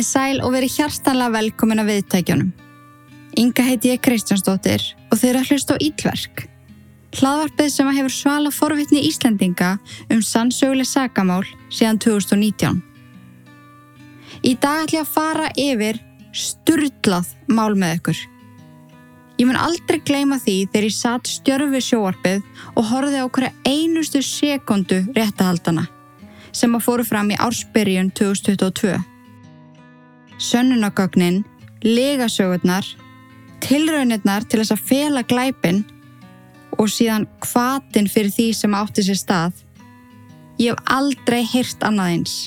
Komið í sæl og verið hjartanlega velkomin að viðtækjunum. Inga heiti ég Kristjánsdóttir og þeir eru að hlusta á Ílverk. Hlaðvarpið sem hefur svala forvitni Íslendinga um sannsöguleg sagamál síðan 2019. Í dag ætlum ég að fara yfir sturglað mál með ykkur. Ég mun aldrei gleyma því þegar ég satt stjörfi sjóarpið og horfið á hverja einustu sekundu réttahaldana sem að fóru fram í ársbyrjun 2022. Sönnunagögnin, legasögurnar, tilraunirnar til þess að fela glæpin og síðan hvatin fyrir því sem átti sér stað. Ég hef aldrei hýrt annað eins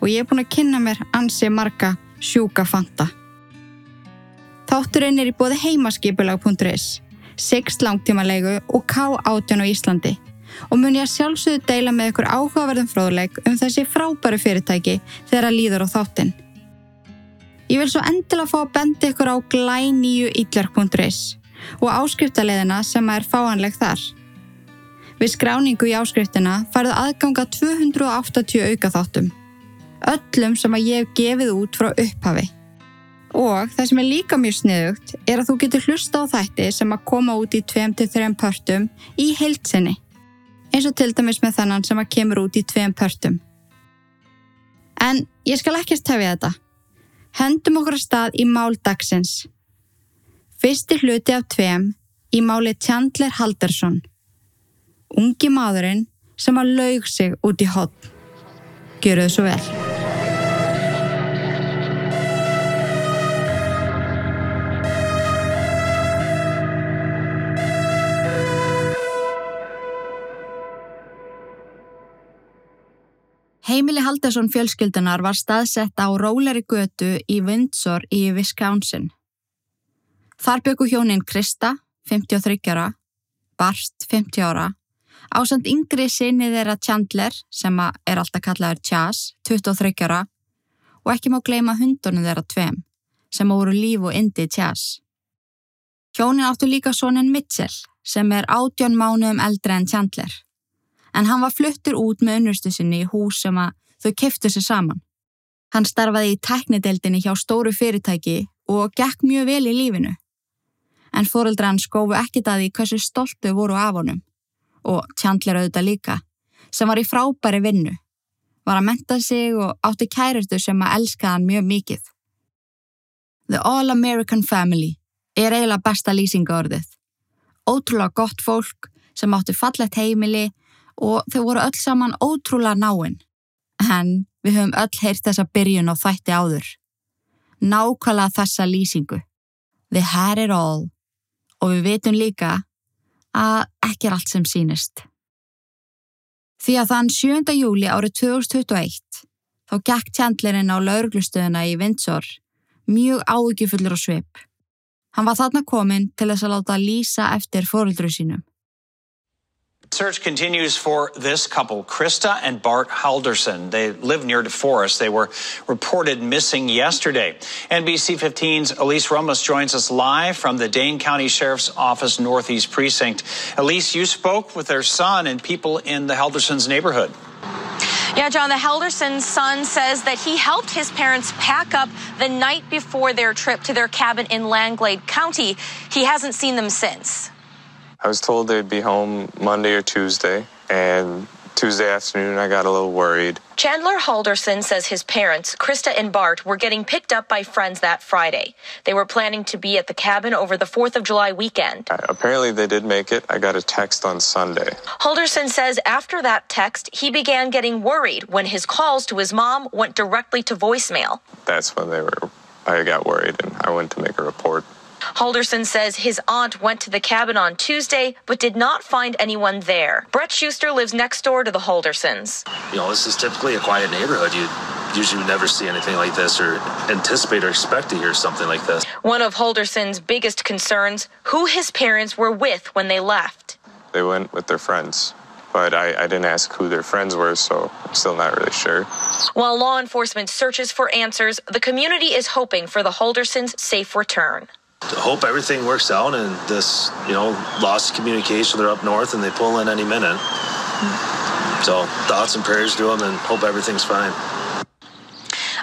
og ég hef búin að kynna mér ansi marga sjúka fanta. Þátturinn er í bóði heimaskipulag.is, 6 langtímanlegu og K18 á Íslandi og mun ég að sjálfsögðu deila með ykkur áhugaverðum fróðleik um þessi frábæru fyrirtæki þegar að líður á þáttinn. Ég vil svo endilega fá að benda ykkur á glæníuillar.is og áskriftarleðina sem er fáanleg þar. Við skráningu í áskriftina farðu aðganga 280 auka þáttum. Öllum sem að ég hef gefið út frá upphafi. Og það sem er líka mjög sniðugt er að þú getur hlusta á þætti sem að koma út í 2-3 pörtum í heilsinni. Eins og til dæmis með þannan sem að kemur út í 2 pörtum. En ég skal ekki stefja þetta. Hendum okkur að stað í mál dagsins. Fyrsti hluti af tveim í máli Chandler Haldarsson. Ungi maðurinn sem að laug sig út í hotn. Gjöru þau svo vel. Heimili Haldarsson fjölskyldunar var staðsett á róleri götu í Windsor í Wisconsin. Þar byggu hjónin Krista, 53 ára, Bart, 50 ára, ásand yngri sinni þeirra Chandler, sem er alltaf kallaður Chas, 23 ára, og ekki má gleima hundunum þeirra tveim, sem voru líf og indi Chas. Hjónin áttu líka sonin Mitchell, sem er átjón mánuðum eldri en Chandler, en hann var fluttur út með unnustu sinni í hús sem að þau keftu sér saman. Hann starfaði í teknideldinni hjá stóru fyrirtæki og gekk mjög vel í lífinu en fóreldra hann skófu ekkit að því hversu stoltu voru af honum og Chandler auðvitað líka, sem var í frábæri vinnu, var að menta sig og átti kæristu sem að elska hann mjög mikið. The All American Family er eiginlega besta lýsingaorðið. Ótrúlega gott fólk sem átti fallet heimili og þau voru öll saman ótrúlega náinn. En við höfum öll heyrt þessa byrjun og þætti áður. Nákvæmlega þessa lýsingu. They had it all og við veitum líka að ekki er allt sem sínist. Því að þann 7. júli árið 2021 þá gekk Chandlerinn á lauruglustöðuna í Windsor mjög áökjufullur á svip. Hann var þarna komin til þess að láta lýsa eftir fóröldru sínum. Search continues for this couple, Krista and Bart Halderson. They live near DeForest. They were reported missing yesterday. NBC 15's Elise Ramos joins us live from the Dane County Sheriff's Office Northeast Precinct. Elise, you spoke with their son and people in the Haldersons neighborhood. Yeah, John, the Helderson's son says that he helped his parents pack up the night before their trip to their cabin in Langlade County. He hasn't seen them since. I was told they'd be home Monday or Tuesday, and Tuesday afternoon I got a little worried. Chandler Halderson says his parents, Krista and Bart, were getting picked up by friends that Friday. They were planning to be at the cabin over the 4th of July weekend. Uh, apparently they did make it. I got a text on Sunday. Halderson says after that text, he began getting worried when his calls to his mom went directly to voicemail. That's when they were I got worried and I went to make a report. Halderson says his aunt went to the cabin on Tuesday but did not find anyone there. Brett Schuster lives next door to the Haldersons. You know, this is typically a quiet neighborhood. You usually would never see anything like this or anticipate or expect to hear something like this. One of Halderson's biggest concerns who his parents were with when they left. They went with their friends. But I, I didn't ask who their friends were, so I'm still not really sure. While law enforcement searches for answers, the community is hoping for the Haldersons' safe return. Hope everything works out and this, you know, lost communication. They're up north and they pull in any minute. So thoughts and prayers to them and hope everything's fine.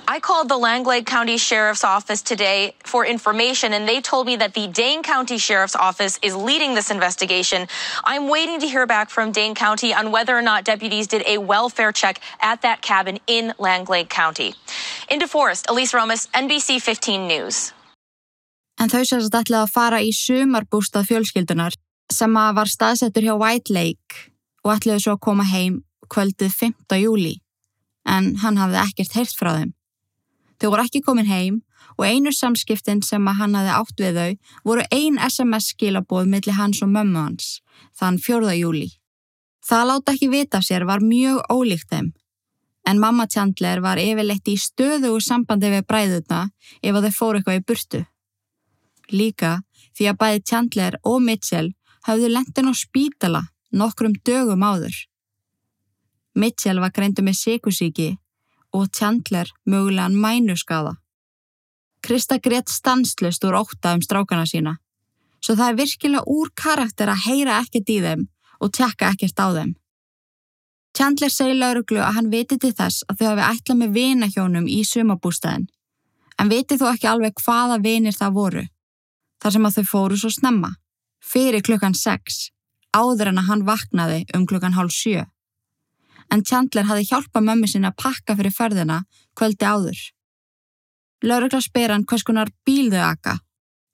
I called the Langlade County Sheriff's Office today for information, and they told me that the Dane County Sheriff's Office is leading this investigation. I'm waiting to hear back from Dane County on whether or not deputies did a welfare check at that cabin in Langlade County. In DeForest, Elise Romas, NBC 15 News. En þau sérst ætlaði að fara í sumarbústað fjölskyldunar sem að var staðsettur hjá White Lake og ætlaði svo að koma heim kvöldið 5. júli. En hann hafði ekkert heyrt frá þeim. Þau voru ekki komin heim og einu samskiptin sem að hann hafði átt við þau voru ein SMS skilaboð millir hans og mömmu hans, þann 4. júli. Það láta ekki vita sér var mjög ólíkt þeim, en mamma Chandler var yfirleitt í stöðu og sambandi við bræðuna ef þau fóru eitthvað í burtu. Líka því að bæði Chandler og Mitchell hafðu lendin á spítala nokkrum dögum áður. Mitchell var greindu með síkusíki og Chandler mögulegan mænuskaða. Krista greitt stanslust úr óta um strákana sína, svo það er virkilega úr karakter að heyra ekkert í þeim og tjekka ekkert á þeim. Chandler segir lauruglu að hann viti til þess að þau hafi ætlað með vinahjónum í sumabústæðin, en viti þó ekki alveg hvaða vinir það voru þar sem að þau fóru svo snemma, fyrir klukkan 6, áður en að hann vaknaði um klukkan hálf 7. En Chandler hafi hjálpað mömmu sinna að pakka fyrir ferðina kvöldi áður. Laurugla spyr hann hvers konar bíl þau aka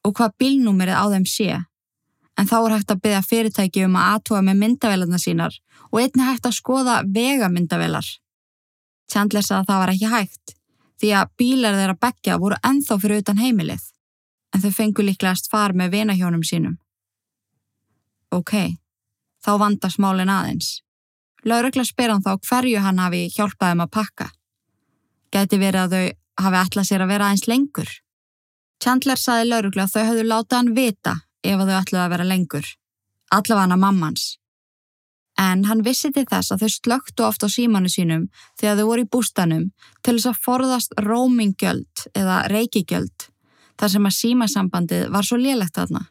og hvað bílnúmerið á þeim sé, en þá er hægt að byggja fyrirtæki um að aðtúa með myndavelarna sínar og einni hægt að skoða vegamyndavelar. Chandler sagði að það var ekki hægt, því að bílar þeirra begja voru enþá fyrir utan heimilið en þau fengu líklegast far með vinahjónum sínum. Ok, þá vandast málin aðeins. Laurugla spyr hann þá hverju hann hafi hjálpað um að pakka. Gæti verið að þau hafi ætlað sér að vera aðeins lengur. Chandler saði laurugla að þau hafðu látað hann vita ef þau ætlaði að vera lengur. Allavega hann að mammans. En hann vissi til þess að þau slögtu oft á símanu sínum þegar þau voru í bústanum til þess að forðast roaminggjöld eða reykigjöld þar sem að símasambandið var svo lélegt þarna.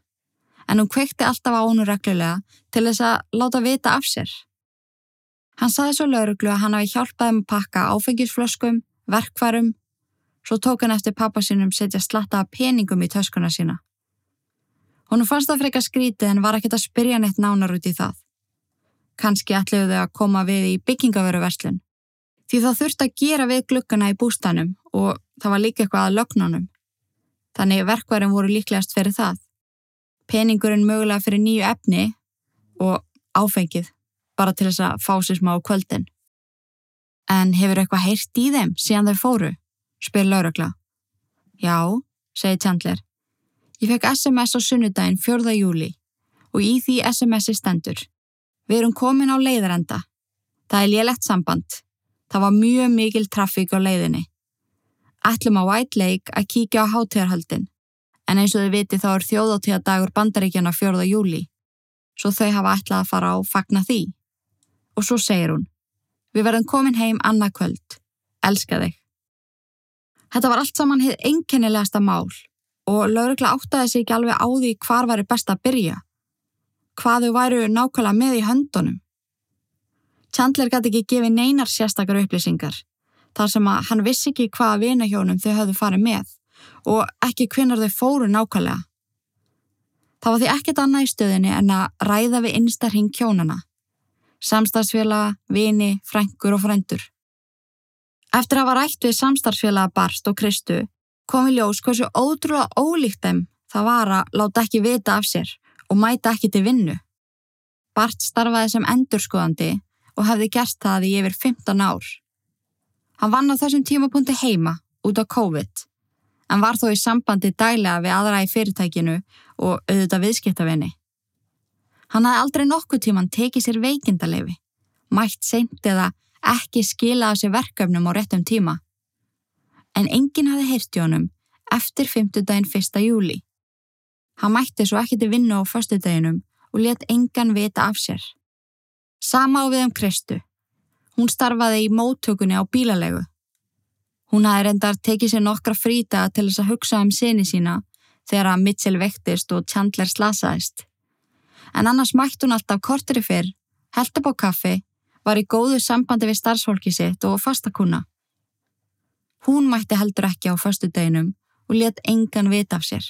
En hún kveikti alltaf á honu reglulega til þess að láta vita af sér. Hann saði svo lauruglu að hann hafi hjálpað um að pakka áfengisflöskum, verkvarum, svo tók hann eftir pappa sínum setja slatta peningum í töskuna sína. Hún fannst það freka skrítið en var ekkert að spyrja neitt nánar út í það. Kanski ætluðu þau að koma við í byggingaveru verslun. Því það þurfti að gera við glukkana í bústanum og það var líka eitthvað að lögnunum. Þannig verkværum voru líklegast fyrir það. Peningurinn mögulega fyrir nýju efni og áfengið bara til þess að fá sér smá kvöldin. En hefur eitthvað heyrt í þeim síðan þau fóru? spyr laurugla. Já, segir Chandler. Ég fekk SMS á sunnudaginn 4. júli og í því SMS-i stendur. Við erum komin á leiðarenda. Það er lélegt samband. Það var mjög mikil trafík á leiðinni ætlum á White Lake að kíkja á hátíðarhaldin, en eins og þau viti þá er þjóðáttíðadagur bandaríkjana 4. júli, svo þau hafa ætlað að fara á fagna því. Og svo segir hún, við verðum komin heim annað kvöld, elska þig. Þetta var allt saman hitt einkennilegasta mál og laurugla áttaði sig ekki alveg á því hvar væri best að byrja, hvað þau væru nákvæmlega með í höndunum. Chandler gæti ekki gefið neinar sérstakar upplýsingar þar sem að hann vissi ekki hvaða vinahjónum þau höfðu farið með og ekki hvinnar þau fóru nákvæmlega. Það var því ekkert annað í stöðinni en að ræða við einstarhing kjónana, samstarfsfélaga, vini, frængur og frændur. Eftir að hafa rætt við samstarfsfélaga Barst og Kristu kom í ljós hversu ótrúlega ólíkt þeim það var að láta ekki vita af sér og mæta ekki til vinnu. Bart starfaði sem endurskoðandi og hefði gert það í yfir 15 ár. Hann vann á þessum tímapunkti heima út á COVID en var þó í sambandi dælega við aðra í fyrirtækinu og auðvitað viðskiptavinni. Hann hafði aldrei nokkuð tíman tekið sér veikindalefi, mætt seint eða ekki skilað sér verkefnum á réttum tíma. En enginn hafði heyrti honum eftir 5. daginn 1. júli. Hann mætti svo ekki til vinnu á 1. daginum og let engan vita af sér. Sama á við um Kristu. Hún starfaði í móttökunni á bílalegu. Hún hafi reyndar tekið sér nokkra frýta til þess að hugsa um sinni sína þegar að Mitchell vektist og Chandler slasaðist. En annars mætt hún alltaf kortri fyrr, held upp á kaffi, var í góðu sambandi við starfsfólki sitt og fastakuna. Hún mætti heldur ekki á förstu deginum og let engan vita af sér.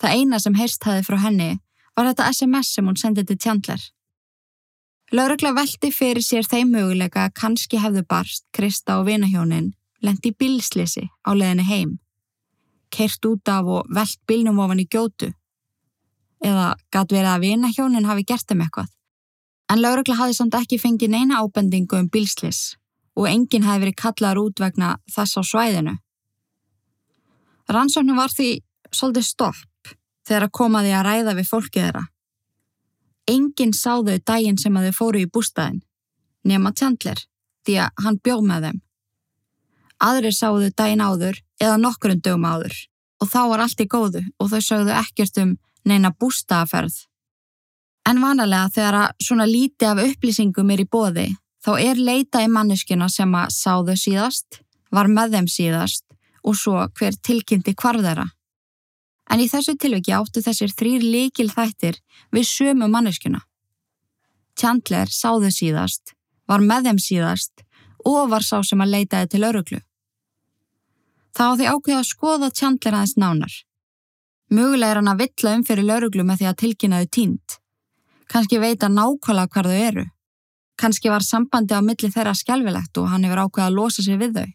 Það eina sem heyrst hafi frá henni var þetta SMS sem hún sendið til Chandler. Laurugla veldi fyrir sér þeim möguleika að kannski hefðu barst Krista og vinahjónin lendi bílslisi á leðinni heim. Kert út af og veld bílnum ofan í gjótu. Eða gæt verið að vinahjónin hafi gert þeim eitthvað. En laurugla hafi samt ekki fengið neina ábendingu um bílslis og enginn hafi verið kallaður út vegna þess á svæðinu. Rannsóknu var því svolítið stopp þegar að komaði að ræða við fólkið þeirra. Enginn sá þau daginn sem að þau fóru í bústæðin, nema Chandler, því að hann bjóð með þeim. Aðrir sáðu daginn áður eða nokkurinn dögum áður og þá var allt í góðu og þau sögðu ekkert um neina bústæðaferð. En vanalega þegar að svona líti af upplýsingum er í bóði, þá er leita í manneskina sem að sá þau síðast, var með þeim síðast og svo hver tilkynnti hvarf þeirra. En í þessu tilviki áttu þessir þrýr líkil þættir við sömu manneskjuna. Chandler sá þau síðast, var með þeim síðast og var sá sem að leitaði til öruglu. Það á því ákveða að skoða Chandler aðeins nánar. Mögulega er hann að vittla um fyrir öruglu með því að tilkynna þau tínt. Kanski veita nákvæmlega hvar þau eru. Kanski var sambandi á milli þeirra skjálfilegt og hann hefur ákveða að losa sig við þau.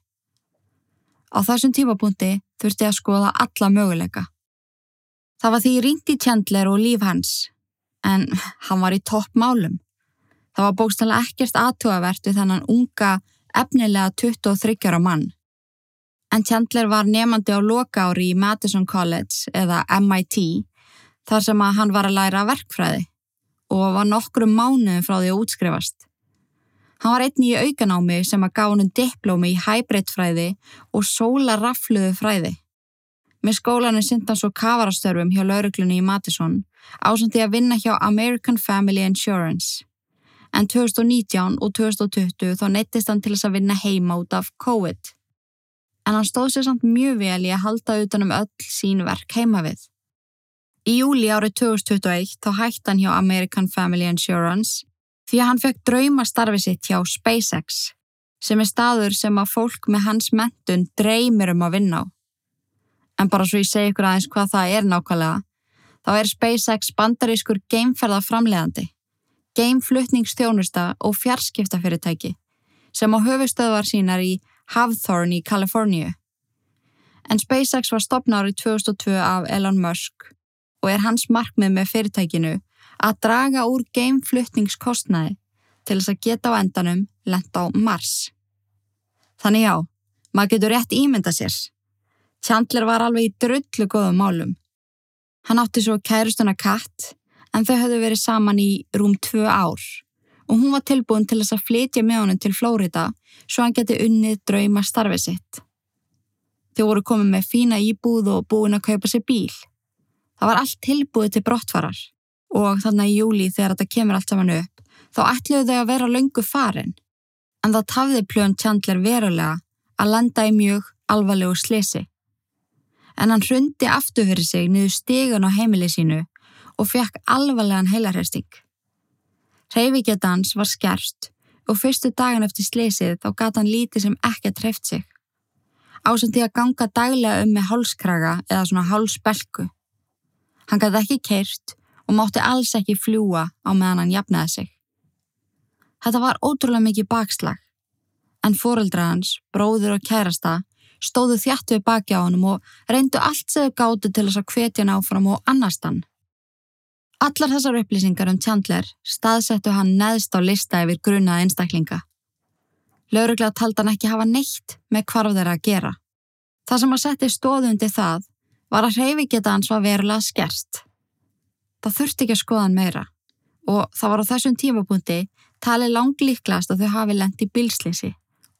Á þessum tímapunkti þurfti að skoða alla möguleika. Það var því ringt í Chandler og líf hans, en hann var í topp málum. Það var bókstala ekkert aðtúavert við þennan unga, efnilega 23 ára mann. En Chandler var nefandi á loka ári í Madison College eða MIT þar sem að hann var að læra verkfræði og var nokkrum mánuðum frá því að útskrifast. Hann var einni í aukanámi sem að gá hann diplómi í hybridfræði og sólarafluðu fræði. Með skólanum synd hann svo kavarastörfum hjá lauruglunni í Madison ásandi að vinna hjá American Family Insurance. En 2019 og 2020 þá neittist hann til þess að vinna heima út af COVID. En hann stóð sér samt mjög vel í að halda utanum öll sín verk heima við. Í júli árið 2021 þá hætti hann hjá American Family Insurance því að hann fekk drauma starfi sitt hjá SpaceX sem er staður sem að fólk með hans mentun dreymir um að vinna á en bara svo ég segi ykkur aðeins hvað það er nákvæmlega, þá er SpaceX bandarískur geimferða framlegandi, geimflutningsþjónusta og fjarskiptafyrirtæki sem á höfustöðvar sínar í Hawthorne í Kaliforníu. En SpaceX var stopna árið 2002 af Elon Musk og er hans markmið með fyrirtækinu að draga úr geimflutningskostnaði til þess að geta á endanum lenda á Mars. Þannig já, maður getur rétt ímynda sér Chandler var alveg í drullu góðum málum. Hann átti svo kærustuna Kat en þau höfðu verið saman í rúm tvö ár og hún var tilbúin til þess að flytja með honum til Flórida svo hann geti unnið drauma starfið sitt. Þau voru komið með fína íbúð og búin að kaupa sér bíl. Það var allt tilbúið til brottfarar og þannig í júli þegar þetta kemur allt saman upp þá ætluðu þau að vera löngu farin en það tafði plön Chandler verulega að landa í mjög alvarlegu slisi en hann hrundi aftur fyrir sig niður stegun á heimili sínu og fekk alvarlegan heilarhesting. Hreyfiketans var skerst og fyrstu dagan eftir sleysið þá gata hann lítið sem ekkert hreyft sig. Ásandi að ganga daglega um með hálskraga eða svona hálsbelgu. Hann gæti ekki keirt og mátti alls ekki fljúa á meðan hann jafnaði sig. Þetta var ótrúlega mikið bakslag, en fóreldra hans, bróður og kærasta stóðu þjætt við baki á honum og reyndu allt sem þau gáttu til þess að hvetja hann áfram og annast hann. Allar þessar upplýsingar um Chandler staðsettu hann neðst á lista yfir grunnað einstaklinga. Lauruglega taldi hann ekki hafa neitt með hvarf þeirra að gera. Það sem að setja stóðundi það var að hreyfi geta hans var verulega skerst. Það þurfti ekki að skoða hann meira og það var á þessum tímapunkti talið langlíklast að þau hafi lendt í bilslisi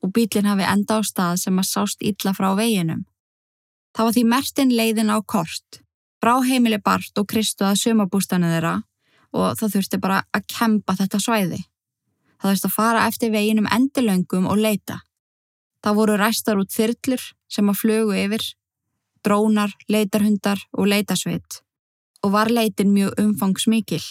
og bílinn hafi enda á stað sem að sást illa frá veginum. Það var því mertinn leiðin á kort, frá heimili Bart og Kristu að sumabústanu þeirra og það þurfti bara að kempa þetta svæði. Það þurfti að fara eftir veginum endilöngum og leita. Það voru ræstar út þyrllur sem að flögu yfir, drónar, leitarhundar og leitasveit og var leitin mjög umfangsmikil.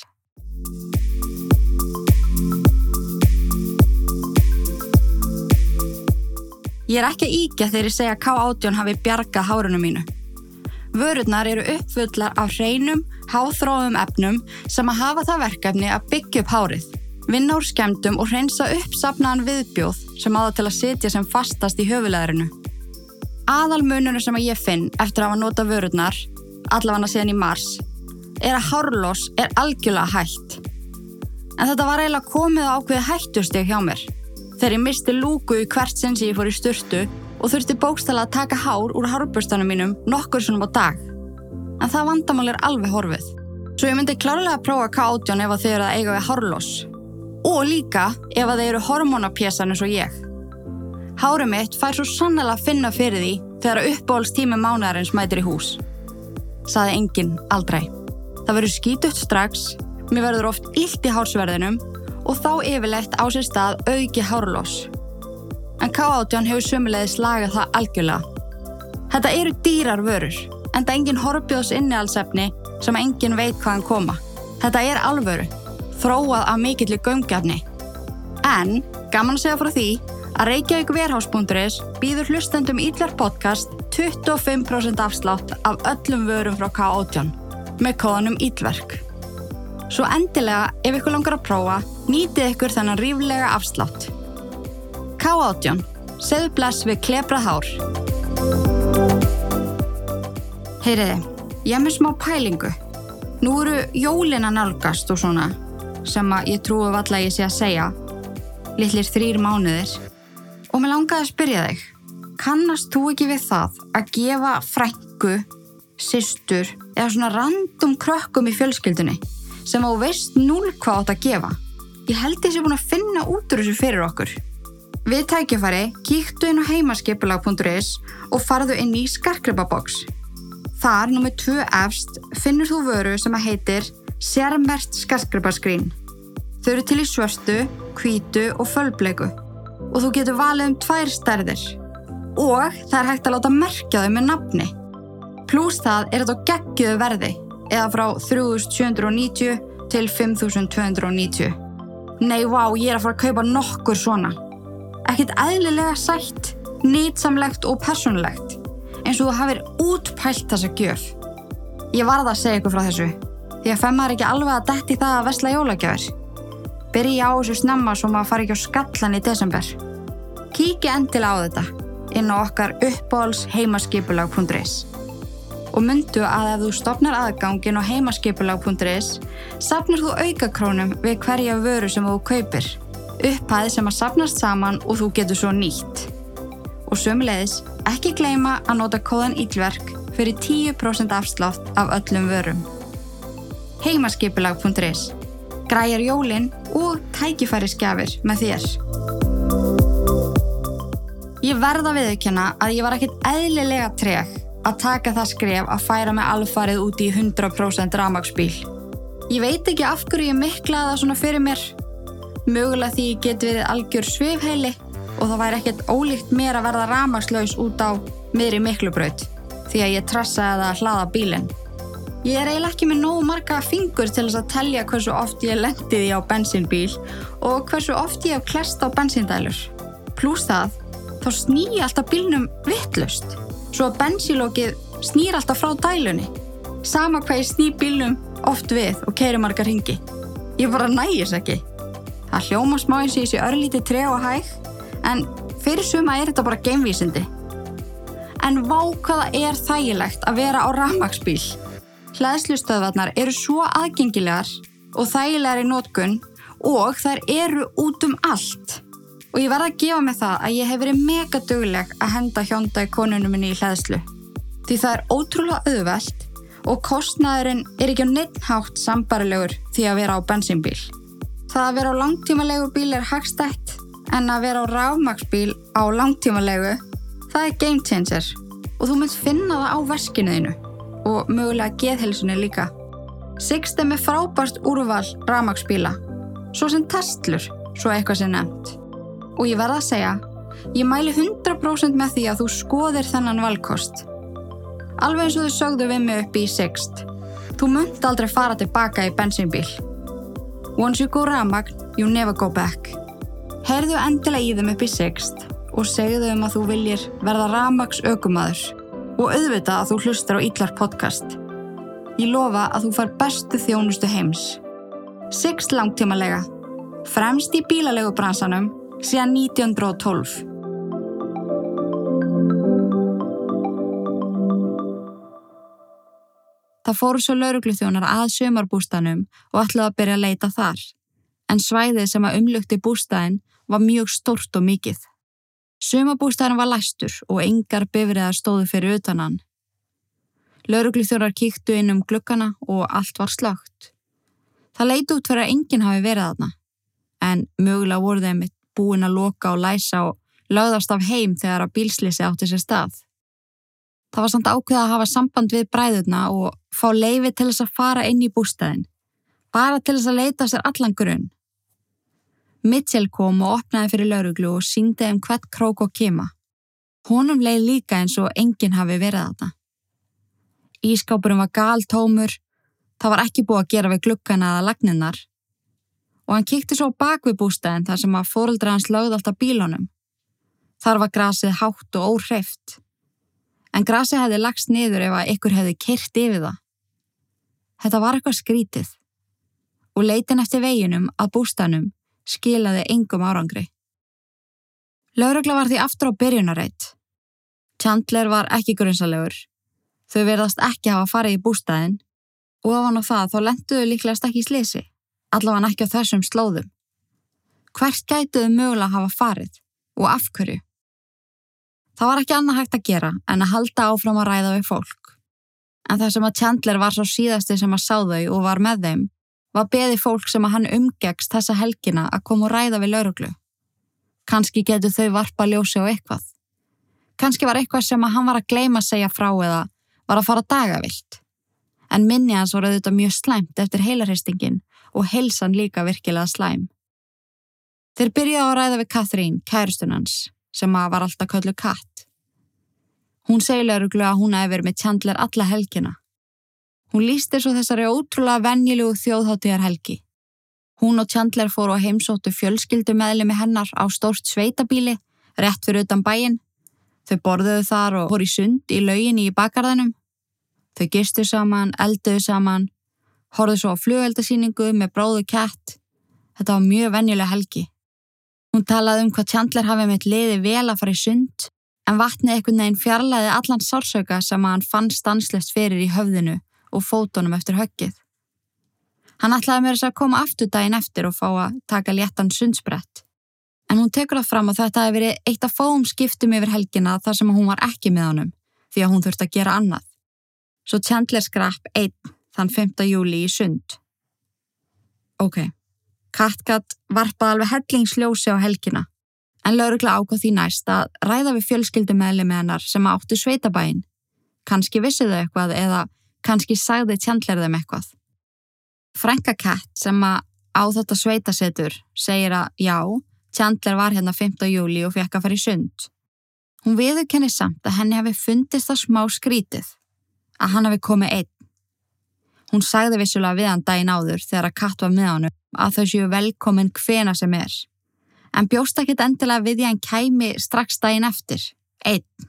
Ég er ekki íkja þegar ég segja að K18 hafi bjargað hárunum mínu. Vörurnar eru uppfullar af hreinum, háþróðum efnum sem að hafa það verkefni að byggja upp hárið, vinna úr skemdum og hreinsa upp sapnaðan viðbjóð sem áða til að sitja sem fastast í höfuleðrinu. Aðalmununum sem að ég finn eftir að hafa nota vörurnar, allavega síðan í mars, er að hárlós er algjörlega hægt. En þetta var eiginlega komið á ákveði hættusteg hjá mér. Þegar ég misti lúku í hvert sinn sem ég fór í styrtu og þurfti bókstala að taka hár úr hárbustanum mínum nokkur svonum á dag. En það vandamál er alveg horfið. Svo ég myndi klárlega að prófa K18 ef þið eru að eiga við hárlós. Og líka ef að þeir eru hormonapjesan eins og ég. Hárið mitt fær svo sannlega að finna fyrir því þegar uppbólstími mánaðarins mætir í hús. Saði enginn aldrei. Það verður skítutt strax, mér verður oft illt í hársverðinum og þá yfirlegt á sér stað auki hárlós. En K18 hefur sömulegði slagað það algjörlega. Þetta eru dýrar vörur, en það er engin horfbjóðs innihaldsefni sem engin veit hvaðan koma. Þetta er alvöru, þróað af mikill í gömgefni. En, gaman að segja frá því, að Reykjavík Verhás.is býður hlustendum Ídlar podcast 25% afslátt af öllum vörum frá K18 með kóðanum Ídverk. Svo endilega, ef ykkur langar að prófa, nýtið ykkur þennan ríflega afslátt. K18. Segðu bless við klebrað hár. Heyriði, ég hef með smá pælingu. Nú eru jólina nálgast og svona, sem að ég trúi valla ég sé að segja, litlir þrýr mánuðir. Og mér langaði að spyrja þig, kannast þú ekki við það að gefa frængu, systur eða svona random krökkum í fjölskyldunni sem á veist núl hvað átt að gefa? Ég held þessi búin að finna út úr þessu fyrir okkur. Við tækifæri kíktu inn á heimaskipulag.is og farðu inn í skarkrepaboks. Þar, nummið tvö efst, finnur þú vöru sem að heitir Sérmert skarkrepaskrín. Þau eru til í svörstu, hvítu og fölbleiku og þú getur valið um tvær stærðir. Og það er hægt að láta merkja þau með nafni. Plús það er þetta geggiðu verði eða frá 3790 til 5290. Nei, vá, ég er að fara að kaupa nokkur svona. Ekkert eðlilega sætt, nýtsamlegt og personlegt, eins og þú hafið útpælt þessa gjöf. Ég varða að segja ykkur frá þessu, því að fem maður ekki alveg að detti það að vesla jólagjafir. Byrja á þessu snemma svo maður fari ekki á skallan í desember. Kíki endilega á þetta inn á okkar uppbóls heimaskipulag.is og myndu að ef þú stopnar aðgangin á heimaskipulag.is sapnar þú aukakrónum við hverja vöru sem þú kaupir. Upphæði sem að sapnast saman og þú getur svo nýtt. Og sömulegis, ekki gleyma að nota kóðan ílverk fyrir 10% afslátt af öllum vörum. Heimaskipulag.is Græjar jólinn og tækifæri skjafir með þér. Ég verða viðkjöna að ég var ekkert eðlilega treg að taka það skref að færa mig alfarið út í 100% ramagsbíl. Ég veit ekki af hverju ég miklaði það svona fyrir mér. Mögulega því ég get við algjör svifheili og það væri ekkert ólíkt mér að verða ramagslaus út á miðri miklubraut því að ég trassaði að hlaða bílinn. Ég er eiginlega ekki með nógu marga fingur til þess að telja hversu oft ég lendiði á bensínbíl og hversu oft ég hef klest á bensíndælur. Plús það, þá sný ég alltaf bílnum vittlust svo að bensílókið snýr alltaf frá dælunni. Sama hvað ég sný bílnum oft við og keiri margar ringi. Ég bara nægis ekki. Það hljóma smá eins og ég sé örlítið tre og hæg, en fyrir suma er þetta bara geimvísindi. En vá hvaða er þægilegt að vera á rafmagsbíl. Hlæðslustöðvarnar eru svo aðgengilegar og þægilegar í nótkunn og þær eru út um allt. Og ég verða að gefa mig það að ég hef verið mega dugleg að henda hjónda í konunum minni í hlæðslu. Því það er ótrúlega auðvelt og kostnæðurinn er ekki á neitthátt sambarilegur því að vera á bensínbíl. Það að vera á langtímalegu bíl er hagstætt en að vera á ráfmagsbíl á langtímalegu það er game changer og þú myndt finna það á verskinuðinu og mögulega geðhelsunni líka. Sixt er með frábært úrval ráfmagsbíla, svo sem testlur, svo eitthvað sem nefnt. Og ég verða að segja, ég mæli 100% með því að þú skoðir þennan valkost. Alveg eins og þau sögðu við mig upp í Sixt. Þú munt aldrei fara tilbaka í bensínbíl. Once you go ramagn, you never go back. Heyrðu endilega í þeim upp í Sixt og segðu um að þú viljir verða ramaks aukumadur og auðvita að þú hlustar á Ítlar podcast. Ég lofa að þú far bestu þjónustu heims. Sixt langtímalega. Fremst í bílalegu bransanum síðan 1912. Það fóru svo laurugluþjónar að sömarbústanum og ætlaði að byrja að leita þar, en svæðið sem að umlugti bústæðin var mjög stort og mikið. Sömarbústæðin var læstur og engar bifriðar stóðu fyrir utan hann. Laurugluþjónar kíktu inn um glukkana og allt var slögt. Það leiti út fyrir að enginn hafi verið aðna, en mögulega voru þeim búin að loka og læsa og lögðast af heim þegar að bílslisi átti sér stað. Það var samt ákveða að hafa samband við bræðurna og fá leifi til þess að fara inn í bústæðin. Bara til þess að leita sér allan grunn. Mitchell kom og opnaði fyrir lauruglu og síngdi um hvert krók og kema. Honum leið líka eins og enginn hafi verið það. Ískápurum var gal tómur, það var ekki búið að gera við glukkana eða lagninnar og hann kíkti svo bak við bústæðin þar sem að fóruldra hans lögði alltaf bílunum. Þar var grasið hátt og óhreift en grasi hefði lagst niður ef að ykkur hefði kyrt yfir það. Þetta var eitthvað skrítið og leitin eftir veginum að bústanum skilaði engum árangri. Laurugla var því aftur á byrjunareitt. Chandler var ekki grunnsalegur. Þau verðast ekki hafa farið í bústæðin og af hann á það þá lenduðu líklegast ekki í slisi, allavega ekki á þessum slóðum. Hvert gætuðu mögulega hafa farið og af hverju? Það var ekki annað hægt að gera en að halda áfram að ræða við fólk. En það sem að Chandler var svo síðasti sem að sá þau og var með þeim var beði fólk sem að hann umgegst þessa helgina að koma og ræða við lauruglu. Kanski getur þau varpa ljósi á eitthvað. Kanski var eitthvað sem að hann var að gleima að segja frá eða var að fara dagavilt. En minni hans voru auðvitað mjög slæmt eftir heilarhestingin og heilsan líka virkilega slæm. Þeir byrjaði að ræða við Catherine, kærustunans, sem að var alltaf köllu katt. Hún segir lauruglu að hún hefur verið með Chandler alla helgina. Hún líst þessu þessari ótrúlega vennjilugu þjóðháttíðar helgi. Hún og Chandler fóru á heimsóttu fjölskyldu meðli með hennar á stórt sveitabíli, rétt fyrir utan bæin. Þau borðuðu þar og í sund í lauginni í bakarðanum. Þau gistu saman, elduðu saman, horðu svo á flugeldasýningu með bróðu kætt. Þetta var mjög venjuleg helgi. Hún talaði um hvað Chandler hafi mitt liði vel að fara í sund en vatnið ekkert neginn fjarlæði allan sársöka sem hann fann stanslist fyrir í höfðinu og fótonum eftir höggið. Hann ætlaði mér þess að koma aftur daginn eftir og fá að taka léttan sundsbrett. En hún tekur það fram að þetta hefði verið eitt af fáum skiptum yfir helgina þar sem hún var ekki með honum því að hún þurfti að gera annað. Svo Chandler skrapp einn þann 5. júli í sund. Ok. Katkat varpaði alveg hellingsljósi á helgina, en laurugla ákvað því næst að ræða við fjölskyldumæli með hennar sem áttu sveitabæin. Kanski vissi þau eitthvað eða kannski sagði Chandler þeim eitthvað. Franka Kat sem að á þetta sveitasetur segir að já, Chandler var hérna 5. júli og fekk að fara í sund. Hún viður kenni samt að henni hafi fundist það smá skrítið, að hann hafi komið einn. Hún sagði vissulega við hann daginn áður þegar að Kat var með honum að þau séu velkomin hvena sem er. En bjóst ekkit endilega við að hann kæmi strax daginn eftir, einn.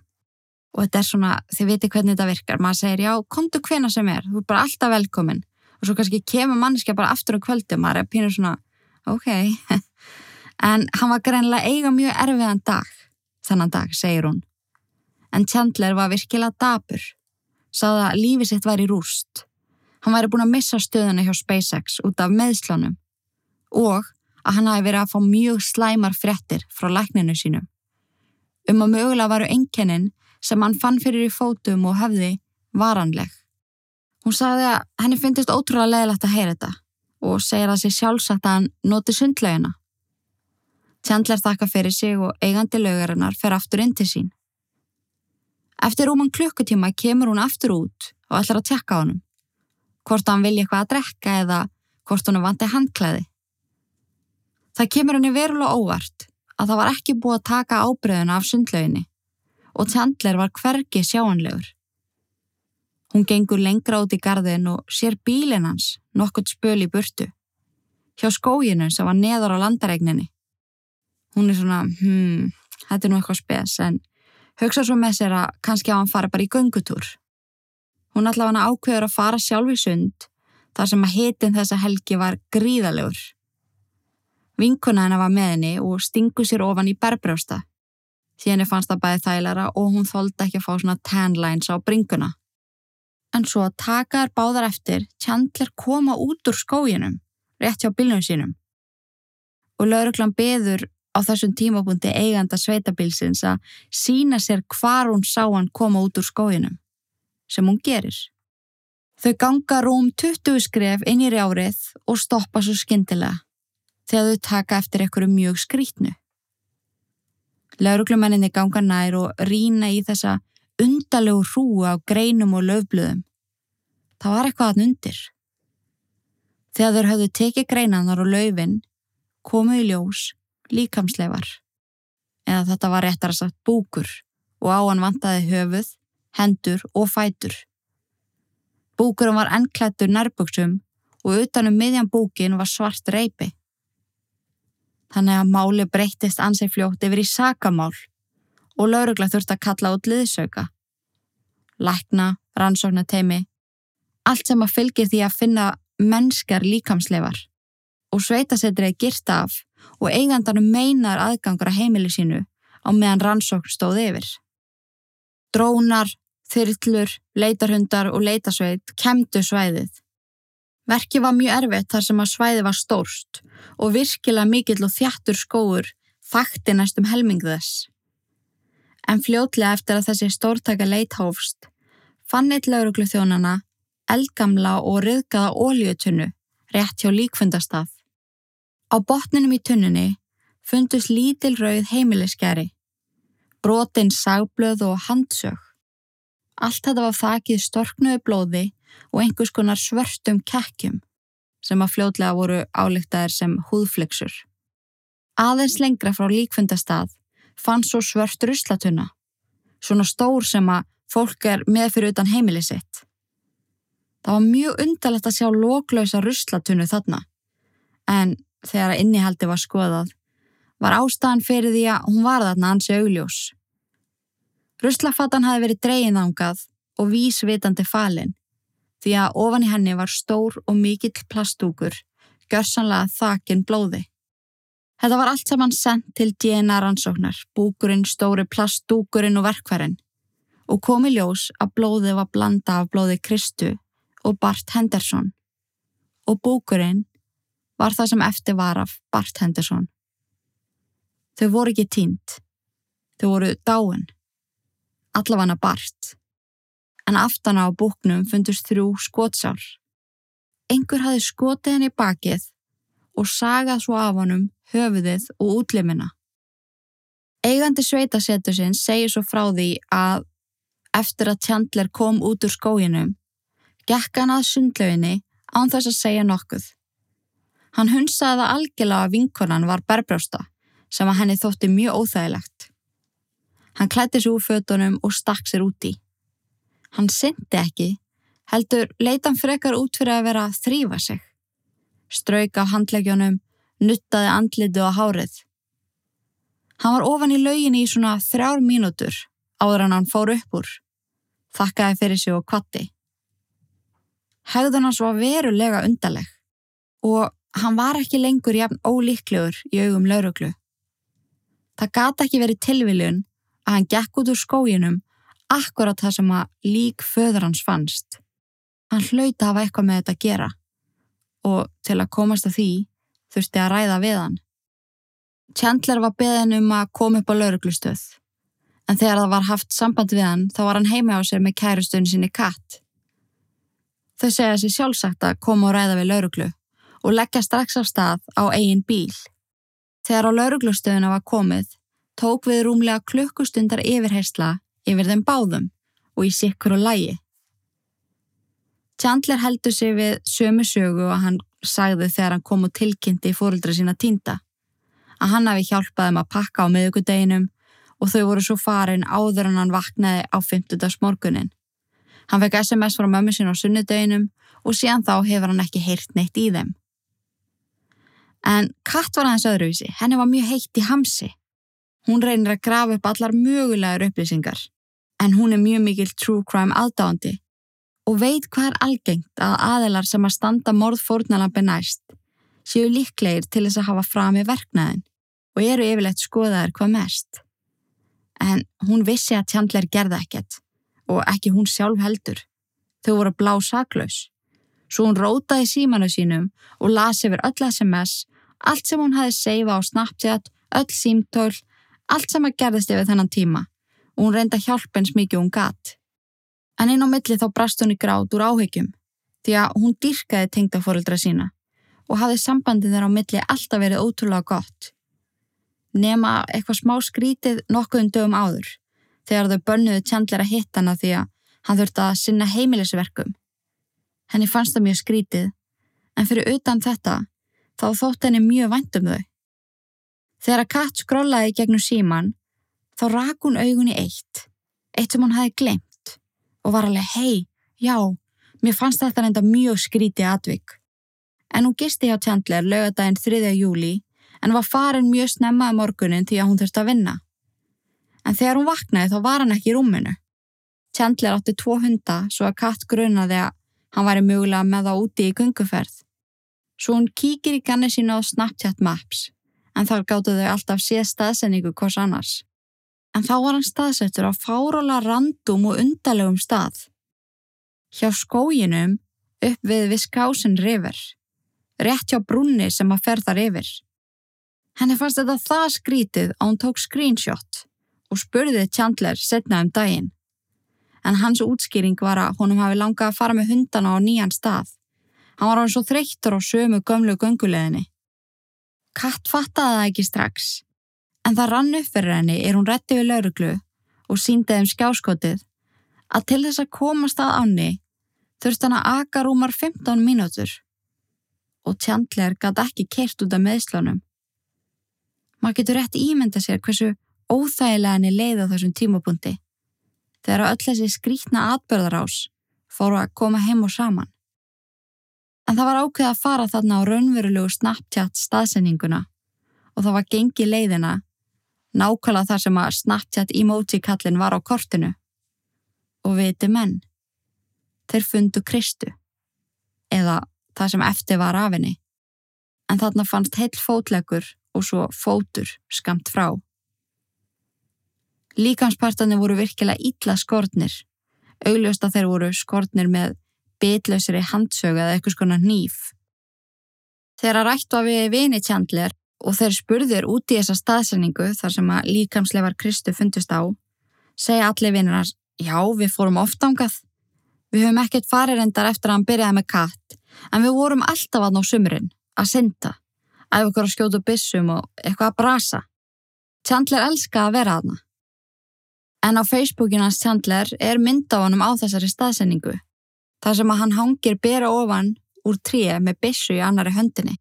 Og þetta er svona, þið viti hvernig þetta virkar, maður segir já, komdu hvena sem er, þú er bara alltaf velkomin. Og svo kannski kemur mannskja bara aftur um kvöldu, maður er pínur svona, ok. en hann var greinlega eiga mjög erfiðan dag, þennan dag, segir hún. En Chandler var virkilega dabur, sáða að lífi sitt væri rúst. Hann væri búin að missa stöðuna hjá SpaceX út af meðslánum og að hann hafi verið að fá mjög slæmar frettir frá lækninu sínum. Um að mögulega varu enkennin sem hann fann fyrir í fótum og höfði varanleg. Hún sagði að henni finnist ótrúlega leðilegt að heyra þetta og segir að sér sjálfsagt að hann noti sundlegina. Chandler þakka fyrir sig og eigandi lögarinnar fer aftur inn til sín. Eftir rúman klukkutíma kemur hún aftur út og ætlar að tekka honum. Hvort hann vilja eitthvað að drekka eða hvort hann vanti handklæði. Það kemur henni verulega óvart að það var ekki búið að taka ábreyðuna af sundlauginni og Chandler var hvergi sjáanlegur. Hún gengur lengra út í gardin og sér bílinn hans nokkurt spöl í burtu, hjá skóginu sem var neðar á landaregninni. Hún er svona, hmm, þetta er nú eitthvað spes, en hugsa svo með sér að kannski á hann fara bara í göngutúr. Hún allavega ákveður að fara sjálf í sund þar sem að hitin þessa helgi var gríðalegur. Vinkuna hennar var með henni og stingu sér ofan í berbrjósta. Því henni fannst það bæði þægilega og hún þóldi ekki að fá svona tan lines á bringuna. En svo takaður báðar eftir Chandler koma út úr skóginum, rétt hjá bílnum sínum. Og lauruglan beður á þessum tímapunkti eiganda sveitabilsins að sína sér hvar hún sá hann koma út úr skóginum, sem hún gerir. Þau ganga rúm 20 skref inn í rjárið og stoppa svo skindilega þegar þau taka eftir einhverju mjög skrítnu. Lauruglumenninni ganga nær og rína í þessa undalegu hrúa á greinum og löfblöðum. Það var eitthvað að undir. Þegar þeir höfðu tekið greinanar og löfin, komu í ljós líkamsleifar. Eða þetta var réttar að sagt búkur og á hann vantaði höfuð, hendur og fætur. Búkurum var ennklættur nærböksum og utanum miðjan búkin var svart reypi. Þannig að máli breyttist ansið fljótt yfir í sakamál og laurugla þurfti að kalla út liðsauka. Lækna, rannsóknateimi, allt sem að fylgir því að finna mennskar líkamsleifar og sveitasetrið girt af og eigandanum meinar aðgangur að heimili sínu á meðan rannsókn stóð yfir. Drónar, þyrllur, leitarhundar og leitasveit kemdu svæðið. Verki var mjög erfitt þar sem að svæði var stórst og virkilega mikill og þjættur skóur þakti næstum helming þess. En fljótlega eftir að þessi stórtaka leithófst fann eitt lauruglu þjónana eldgamla og riðgaða óljötunnu rétt hjá líkfundastað. Á botninum í tunnunni fundust lítil rauð heimiliskeri, brotinn sagblöð og handsög. Allt þetta var þakið storknuðu blóði og einhvers konar svörstum kekkjum sem að fljótlega voru álíktaðir sem húðflexur. Aðeins lengra frá líkfundastað fann svo svört ruslatunna, svona stór sem að fólk er með fyrir utan heimili sitt. Það var mjög undalegt að sjá loklausa ruslatunnu þarna, en þegar að innihaldi var skoðað, var ástæðan fyrir því að hún var þarna ansi augljós. Ruslafatan hafi verið dregin ángað og vísvitandi falinn, því að ofan í henni var stór og mikill plastúkur, görsanlega þakin blóði. Þetta var allt saman sendt til DNA rannsóknar, búkurinn, stóri plastúkurinn og verkværin og komi ljós að blóði var blanda af blóði Kristu og Bart Henderson og búkurinn var það sem eftir var af Bart Henderson. Þau voru ekki tínt, þau voru dáin, allafanna Bart en aftana á búknum fundust þrjú skótsár. Engur hafi skotið henni bakið og sagað svo af honum höfuðið og útlimina. Eigandi sveitasetusinn segir svo frá því að eftir að Chandler kom út úr skóginum, gekk hann að sundlauginni án þess að segja nokkuð. Hann hunsaði að algjörlega að vinkonan var berbrjósta sem að henni þótti mjög óþægilegt. Hann klætti sér úr fötunum og stakk sér úti. Hann syndi ekki, heldur leitan frekar út fyrir að vera að þrýfa sig. Strauk af handleggjónum, nuttaði andlitu á hárið. Hann var ofan í lauginni í svona þrjár mínútur áður en hann fór upp úr. Þakkaði fyrir sig og kvatti. Hegðun hans var verulega undarleg og hann var ekki lengur jafn ólíklegur í augum lauruglu. Það gata ekki verið tilviljun að hann gekk út úr skóginum akkurat það sem að lík föður hans fannst. Hann hlauti að hafa eitthvað með þetta að gera og til að komast að því þurfti að ræða við hann. Chandler var beðin um að koma upp á lauruglustöð en þegar það var haft samband við hann þá var hann heima á sér með kærustöðun sinni katt. Þau segja sér sjálfsagt að koma og ræða við lauruglu og leggja strax á stað á eigin bíl. Þegar á lauruglustöðuna var komið tók við rúmlega klukkustundar yfirheysla yfir þeim báðum og í sikkur og lægi. Chandler heldur sig við sömu sögu og hann sagði þegar hann kom og tilkynnti fóröldra sína týnda að hann hafi hjálpað þeim að pakka á miðugudeginum og þau voru svo farin áður en hann vaknaði á 50. morgunin. Hann fekk SMS frá mömmu sín á sunnudeginum og síðan þá hefur hann ekki heyrt neitt í þeim. En Katt var aðeins öðruvísi, henni var mjög heitt í hamsi Hún reynir að grafa upp allar mögulegar upplýsingar, en hún er mjög mikil true crime aðdáandi og veit hvað er algengt að aðelar sem að standa morðfórnalambi næst séu líklegir til þess að hafa frami verknaðin og eru yfirleitt skoðaðir hvað mest. En hún vissi að Chandler gerði ekkert og ekki hún sjálf heldur. Þau voru blá saklaus. Svo hún rótaði símanu sínum og lasi yfir öll SMS, allt sem hún hafi seifa á Snapchat, öll símtól, allt sem að gerðist yfir þennan tíma og hún reynda hjálp eins mikið hún gatt. En einn á milli þá brast hún í grát úr áhyggjum því að hún dyrkaði tengdafórildra sína og hafði sambandið þeirra á milli alltaf verið ótrúlega gott. Nema eitthvað smá skrítið nokkuðum dögum áður þegar þau bönnuðu Chandler að hitta hana því að hann þurfti að sinna heimilisverkum. Henni fannst það mjög skrítið en fyrir utan þetta þá þótt henni mjög vænt um þau. Þegar Kat skrollaði gegnum síman þá rak hún augun í eitt, eitt sem hún hafi glemt og var alveg hei, já, mér fannst þetta reynda mjög skríti atvik. En hún gisti hjá Chandler lögadaginn 3. júli en var farin mjög snemmaði morgunin því að hún þurfti að vinna. En þegar hún vaknaði þá var hann ekki í rúminu. Chandler átti tvo hunda svo að Kat grunaði að hann væri mögulega með þá úti í gunguferð. Svo hún kíkir í ganni sína á Snapchat Maps en þar gáttu þau alltaf séð staðsendingu hvors annars en þá var hann staðsettur á fáróla randum og undalegum stað. Hjá skóginum upp við Viskásin River, rétt hjá brunni sem að ferðar yfir. Henni fannst þetta það skrítið að hún tók screenshot og spurði Chandler setna um daginn. En hans útskýring var að honum hafi langað að fara með hundana á nýjan stað. Hann var á svo þreyttur á sömu gömlu gönguleðinni. Katt fattaði það ekki strax En það rann upp fyrir henni er hún rétti við lauruglu og síndi þeim skjáskotið að til þess að komast að áni þurft hann að aka rúmar 15 mínútur og tjandlegar gæti ekki kert út af meðslunum. Maður getur rétt ímynda sér hversu óþægilega henni leið á þessum tímapunkti þegar öll þessi skrítna atbörðarás fóru að koma heim og saman. En það var ákveð að fara þarna á raunverulegu Snapchat staðsendinguna og það var gengi leiðina nákvæmlega þar sem að Snapchat emoji kallin var á kortinu. Og viti menn, þeir fundu Kristu, eða það sem eftir var af henni, en þarna fannst heil fótlegur og svo fótur skamt frá. Líkanspartani voru virkilega ítla skortnir, augljóst að þeir voru skortnir með bitlausri handsög eða eitthvað skona nýf. Þegar að rættu að við vini tjandler og þeir spurðir út í þessa staðsendingu þar sem að líkamsleifar Kristu fundust á, segja allir vinnar já, við fórum oft ángað. Við höfum ekkert farið reyndar eftir að hann byrjaði með katt, en við vorum alltaf aðná sumurinn, að synda, að okkur að skjóta bissum og eitthvað að brasa. Chandler elska að vera aðna. En á Facebookinans Chandler er mynd á honum á þessari staðsendingu, þar sem að hann hangir bera ofan úr tríu með bissu í annari höndinni.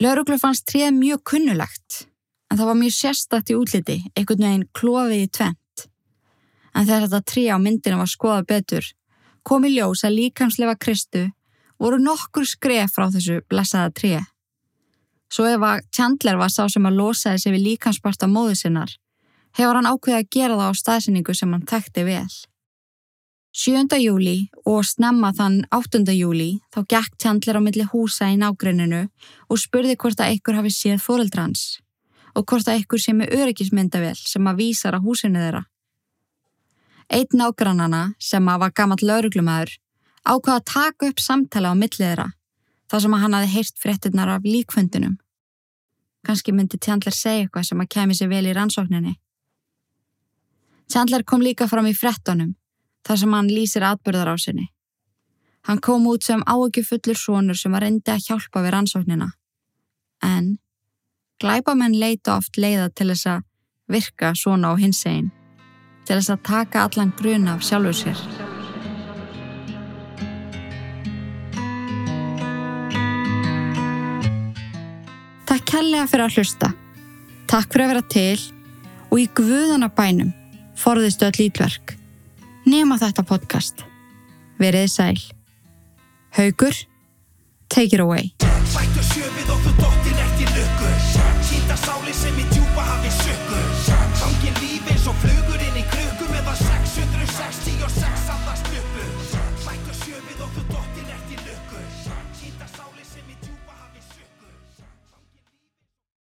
Lauruglu fannst tréð mjög kunnulegt, en það var mjög sérstætt í útliti, einhvern veginn klófið í tvent. En þegar þetta tríð á myndinu var skoða betur, kom í ljós að líkamslefa Kristu voru nokkur skref frá þessu blessaða tríð. Svo ef að Chandler var sá sem að losaði sig við líkansparta móðu sinnar, hefur hann ákveðið að gera það á staðsynningu sem hann tekti vel. 7. júli og snemma þann 8. júli þá gekk Chandler á milli húsa í nágrenninu og spurði hvort að ykkur hafi séð fóreldrans og hvort að ykkur sé með öryggismyndavel sem að vísar á húsinu þeirra. Eitt nágrannana sem að var gammalt lauruglumæður ákvaða að taka upp samtala á millið þeirra þar sem að hann hafi heyrt fréttinnar af líkfundinum. Kanski myndi Chandler segja eitthvað sem að kemi sér vel í rannsókninni. Chandler kom líka fram í frettunum þar sem hann lýsir atbyrðar á sinni. Hann kom út sem áökjufullur svonur sem var reyndi að hjálpa við rannsóknina. En glæbamenn leita oft leiða til þess að virka svona á hins einn, til þess að taka allan grun af sjálfu sér. Takk kærlega fyrir að hlusta. Takk fyrir að vera til og í guðana bænum forðistu öll ítverk nema þetta podcast. Verið sæl. Haugur, take it away.